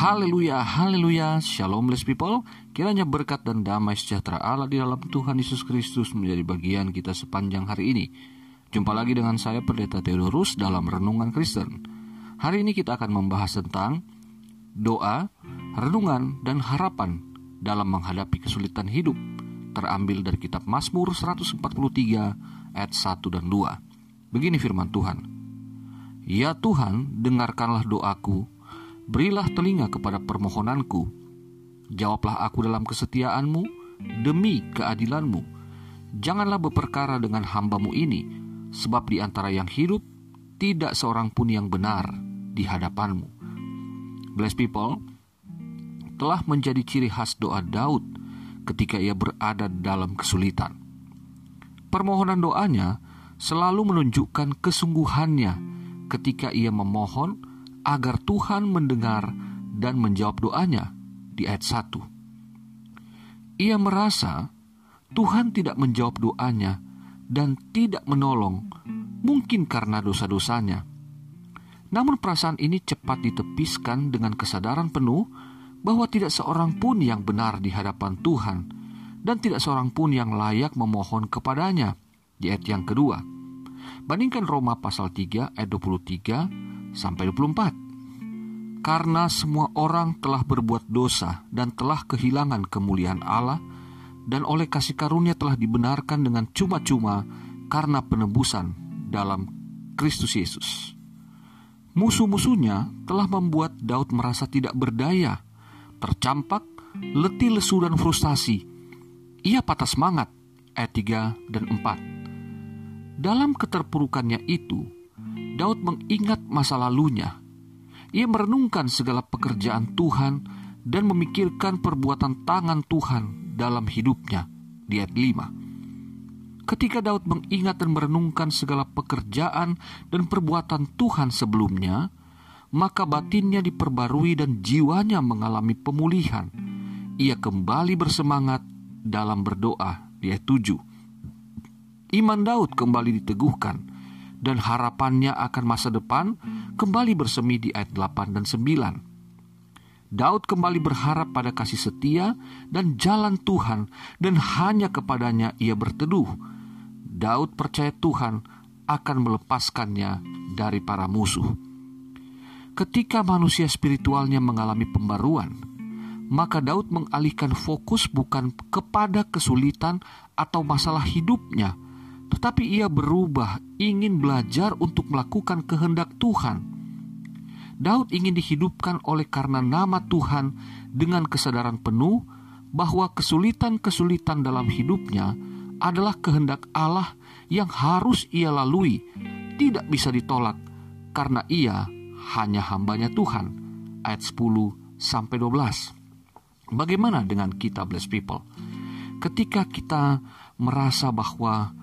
Haleluya, haleluya, shalom blessed people. Kiranya berkat dan damai sejahtera Allah di dalam Tuhan Yesus Kristus menjadi bagian kita sepanjang hari ini. Jumpa lagi dengan saya Pendeta Theodorus dalam Renungan Kristen. Hari ini kita akan membahas tentang doa, renungan, dan harapan dalam menghadapi kesulitan hidup. Terambil dari kitab Mazmur 143 ayat 1 dan 2. Begini firman Tuhan. Ya Tuhan, dengarkanlah doaku Berilah telinga kepada permohonanku. Jawablah aku dalam kesetiaanmu demi keadilanmu. Janganlah berperkara dengan hambamu ini, sebab di antara yang hidup tidak seorang pun yang benar di hadapanmu. Blessed people, telah menjadi ciri khas doa Daud ketika ia berada dalam kesulitan. Permohonan doanya selalu menunjukkan kesungguhannya ketika ia memohon agar Tuhan mendengar dan menjawab doanya di ayat 1. Ia merasa Tuhan tidak menjawab doanya dan tidak menolong, mungkin karena dosa-dosanya. Namun perasaan ini cepat ditepiskan dengan kesadaran penuh bahwa tidak seorang pun yang benar di hadapan Tuhan dan tidak seorang pun yang layak memohon kepadanya di ayat yang kedua. Bandingkan Roma pasal 3 ayat 23 sampai 24. Karena semua orang telah berbuat dosa dan telah kehilangan kemuliaan Allah dan oleh kasih karunia telah dibenarkan dengan cuma-cuma karena penebusan dalam Kristus Yesus. Musuh-musuhnya telah membuat Daud merasa tidak berdaya, tercampak, letih lesu dan frustasi. Ia patah semangat, ayat 3 dan 4. Dalam keterpurukannya itu, Daud mengingat masa lalunya. Ia merenungkan segala pekerjaan Tuhan dan memikirkan perbuatan tangan Tuhan dalam hidupnya di ayat 5. Ketika Daud mengingat dan merenungkan segala pekerjaan dan perbuatan Tuhan sebelumnya, maka batinnya diperbarui dan jiwanya mengalami pemulihan. Ia kembali bersemangat dalam berdoa di ayat 7. Iman Daud kembali diteguhkan dan harapannya akan masa depan kembali bersemi di ayat 8 dan 9. Daud kembali berharap pada kasih setia dan jalan Tuhan dan hanya kepadanya ia berteduh. Daud percaya Tuhan akan melepaskannya dari para musuh. Ketika manusia spiritualnya mengalami pembaruan, maka Daud mengalihkan fokus bukan kepada kesulitan atau masalah hidupnya, tetapi ia berubah, ingin belajar untuk melakukan kehendak Tuhan. Daud ingin dihidupkan oleh karena nama Tuhan dengan kesadaran penuh bahwa kesulitan-kesulitan dalam hidupnya adalah kehendak Allah yang harus ia lalui, tidak bisa ditolak karena ia hanya hambanya Tuhan. Ayat 10 sampai 12. Bagaimana dengan kita blessed people? Ketika kita merasa bahwa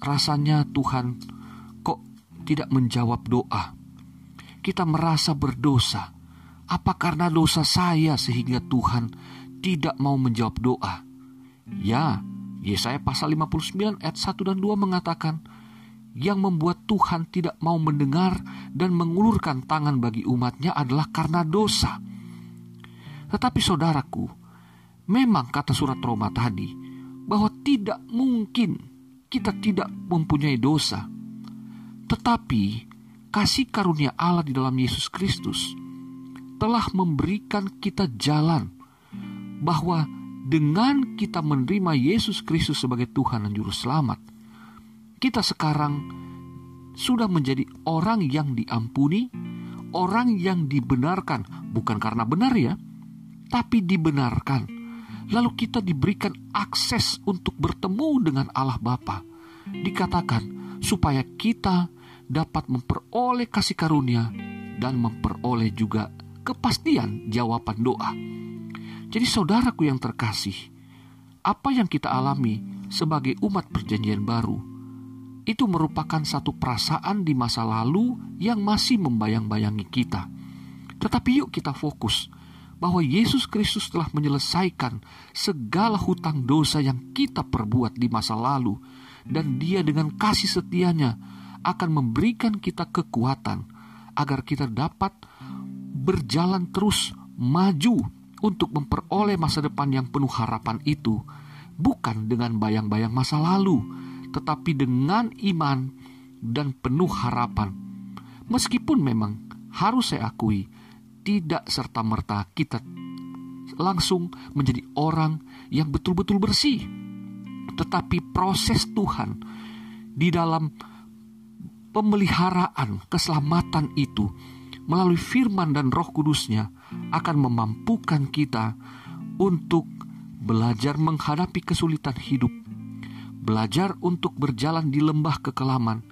rasanya Tuhan kok tidak menjawab doa. Kita merasa berdosa. Apa karena dosa saya sehingga Tuhan tidak mau menjawab doa? Ya, Yesaya pasal 59 ayat 1 dan 2 mengatakan, yang membuat Tuhan tidak mau mendengar dan mengulurkan tangan bagi umatnya adalah karena dosa. Tetapi saudaraku, memang kata surat Roma tadi, bahwa tidak mungkin kita tidak mempunyai dosa. Tetapi kasih karunia Allah di dalam Yesus Kristus telah memberikan kita jalan bahwa dengan kita menerima Yesus Kristus sebagai Tuhan dan Juru Selamat, kita sekarang sudah menjadi orang yang diampuni, orang yang dibenarkan, bukan karena benar ya, tapi dibenarkan lalu kita diberikan akses untuk bertemu dengan Allah Bapa. Dikatakan supaya kita dapat memperoleh kasih karunia dan memperoleh juga kepastian jawaban doa. Jadi saudaraku yang terkasih, apa yang kita alami sebagai umat perjanjian baru itu merupakan satu perasaan di masa lalu yang masih membayang-bayangi kita. Tetapi yuk kita fokus bahwa Yesus Kristus telah menyelesaikan segala hutang dosa yang kita perbuat di masa lalu, dan Dia dengan kasih setianya akan memberikan kita kekuatan agar kita dapat berjalan terus maju untuk memperoleh masa depan yang penuh harapan itu bukan dengan bayang-bayang masa lalu, tetapi dengan iman dan penuh harapan. Meskipun memang harus saya akui, tidak serta-merta kita langsung menjadi orang yang betul-betul bersih. Tetapi proses Tuhan di dalam pemeliharaan keselamatan itu melalui firman dan roh kudusnya akan memampukan kita untuk belajar menghadapi kesulitan hidup, belajar untuk berjalan di lembah kekelaman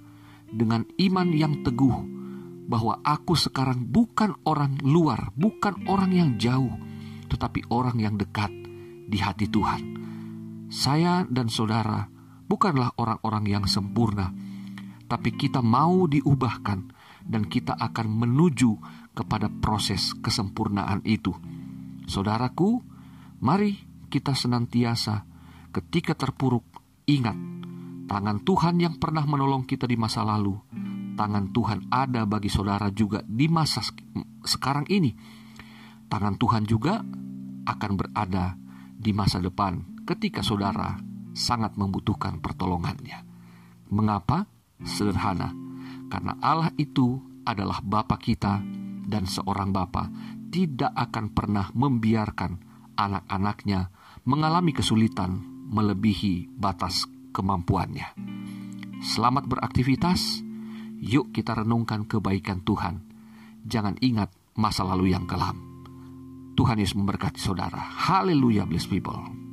dengan iman yang teguh bahwa aku sekarang bukan orang luar, bukan orang yang jauh, tetapi orang yang dekat di hati Tuhan. Saya dan saudara bukanlah orang-orang yang sempurna, tapi kita mau diubahkan dan kita akan menuju kepada proses kesempurnaan itu. Saudaraku, mari kita senantiasa ketika terpuruk ingat tangan Tuhan yang pernah menolong kita di masa lalu. Tangan Tuhan ada bagi saudara juga di masa sekarang ini. Tangan Tuhan juga akan berada di masa depan ketika saudara sangat membutuhkan pertolongannya. Mengapa? Sederhana, karena Allah itu adalah Bapa kita dan seorang Bapa tidak akan pernah membiarkan anak-anaknya mengalami kesulitan melebihi batas kemampuannya. Selamat beraktivitas. Yuk kita renungkan kebaikan Tuhan. Jangan ingat masa lalu yang kelam. Tuhan Yesus memberkati saudara. Haleluya, bless people.